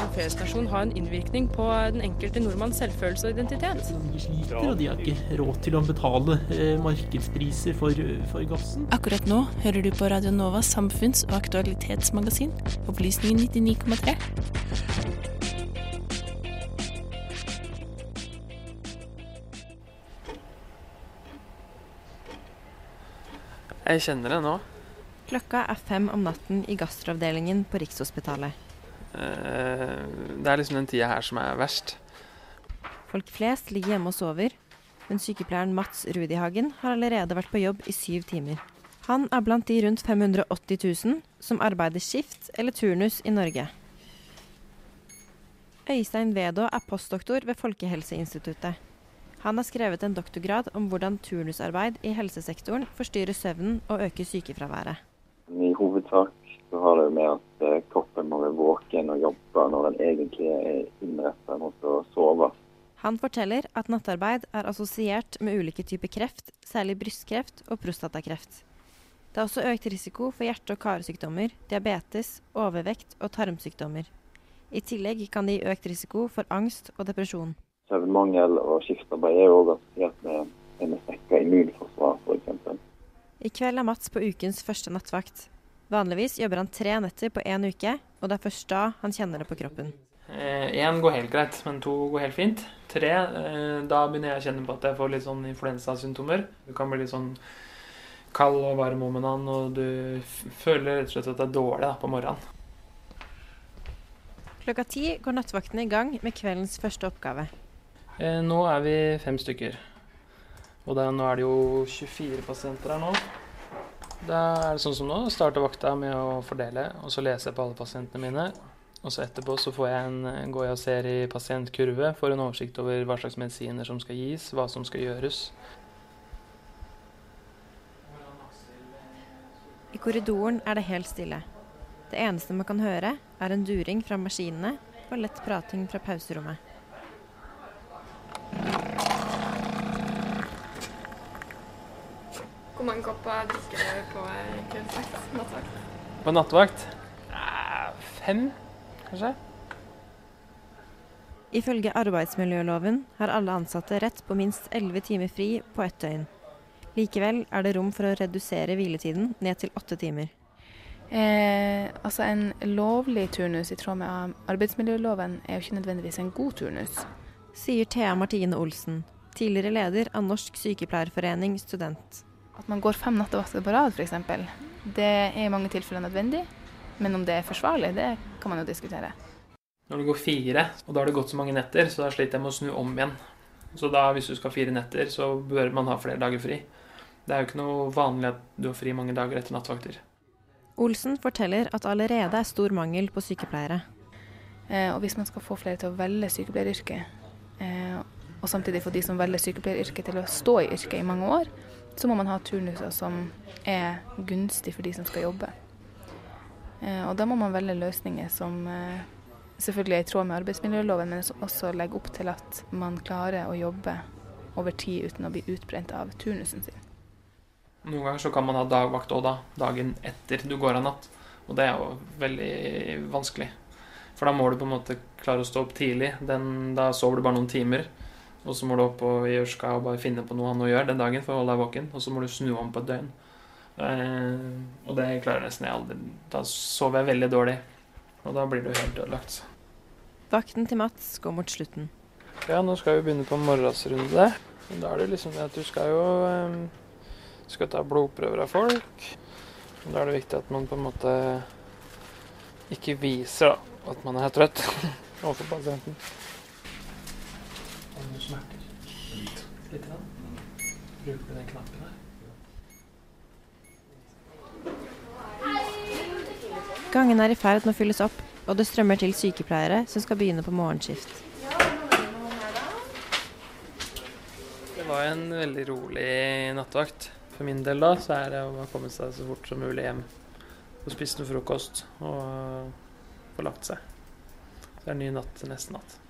som feriestasjon ha en innvirkning på den enkelte nordmanns selvfølelse og identitet? De sliter, og de har ikke råd til å betale eh, markedspriser for, for gassen. Akkurat nå hører du på Radio Novas samfunns- og aktualitetsmagasin, Opplysningen 99,3. Jeg kjenner det nå. Klokka er fem om natten i gastroavdelingen på Rikshospitalet. Eh, Det er liksom den tida her som er verst. Folk flest ligger hjemme og sover, men sykepleieren Mats Rudihagen har allerede vært på jobb i syv timer. Han er blant de rundt 580 000 som arbeider skift eller turnus i Norge. Øystein Vedå er postdoktor ved Folkehelseinstituttet. Han har skrevet en doktorgrad om hvordan turnusarbeid i helsesektoren forstyrrer søvnen og øker sykefraværet. I hovedsak så har det med at eh, kroppen må være våken og jobbe når den egentlig er innrettet mot å sove. Han forteller at nattarbeid er assosiert med ulike typer kreft, særlig brystkreft og prostatakreft. Det er også økt risiko for hjerte- og karsykdommer, diabetes, overvekt og tarmsykdommer. I tillegg kan det gi økt risiko for angst og depresjon. Søvnmangel og skiftarbeid er jo også assosiert med, en svekka immunforsvar, f.eks. I kveld er Mats på ukens første nattvakt. Vanligvis jobber han tre netter på én uke, og det er først da han kjenner det på kroppen. Én går helt greit, men to går helt fint. Tre, eh, da begynner jeg å kjenne på at jeg får litt sånn influensasymptomer. Du kan bli litt sånn kald og varm om annen, og du føler rett og slett at det er dårlig da, på morgenen. Klokka ti går nattvaktene i gang med kveldens første oppgave. Eh, Nå er vi fem stykker. Og det, nå er det jo 24 pasienter her nå. Da er det sånn som nå. Starter vakta med å fordele, og så leser jeg på alle pasientene mine. Og så etterpå så får jeg en, går jeg og ser i pasientkurve, får en oversikt over hva slags medisiner som skal gis, hva som skal gjøres. I korridoren er det helt stille. Det eneste man kan høre, er en during fra maskinene og lett prating fra pauserommet. Hvor mange kopper drikker dere på kveldsvakt? Nattvakt? På nattevakt eh, fem, kanskje? Ifølge arbeidsmiljøloven har alle ansatte rett på minst 11 timer fri på ett døgn. Likevel er det rom for å redusere hviletiden ned til åtte timer. Eh, altså En lovlig turnus i tråd med arbeidsmiljøloven er jo ikke nødvendigvis en god turnus. Sier Thea Martine Olsen, tidligere leder av Norsk Sykepleierforening Student. At man går fem nattevakter på rad f.eks., det er i mange tilfeller nødvendig. Men om det er forsvarlig, det kan man jo diskutere. Når det går fire, og da har det gått så mange netter, så da sliter jeg med å snu om igjen. Så da, hvis du skal ha fire netter, så bør man ha flere dager fri. Det er jo ikke noe vanlig at du har fri mange dager etter nattvakter. Olsen forteller at allerede er stor mangel på sykepleiere. Eh, og hvis man skal få flere til å velge sykepleieryrket, eh, og samtidig få de som velger sykepleieryrket til å stå i yrket i mange år, så må man ha turnuser som er gunstig for de som skal jobbe. Eh, og da må man velge løsninger som eh, selvfølgelig er i tråd med arbeidsmiljøloven, men også legger opp til at man klarer å jobbe over tid uten å bli utbrent av turnusen sin. Noen ganger så kan man ha dagvakt òg, da. Dagen etter du går av natt. Og det er jo veldig vanskelig. For da må du på en måte klare å stå opp tidlig. Den, da sover du bare noen timer. Og så må du opp og gjøre skal og bare finne på noe annet å gjøre den dagen for å holde deg våken. Og så må du snu om på et døgn. Eh, og det klarer nesten jeg aldri. Da sover jeg veldig dårlig. Og da blir du helt ødelagt. Vakten til Mats går mot slutten. Ja, nå skal vi begynne på morgensrunde. Da er det liksom det at du skal jo eh, skal ta blodprøver av folk. Da er det viktig at man på en måte ikke viser da, at man er trøtt overfor pasienten. Har smerter? Litt. Litt. Bruker du den knappen her? Gangen er i ferd med å fylles opp, og det strømmer til sykepleiere som skal begynne på morgenskift. Det var en veldig rolig nattevakt. For min del da, så er det å komme seg så fort som mulig hjem. og spise noe frokost og få lagt seg. Så det er en ny natt til neste natt.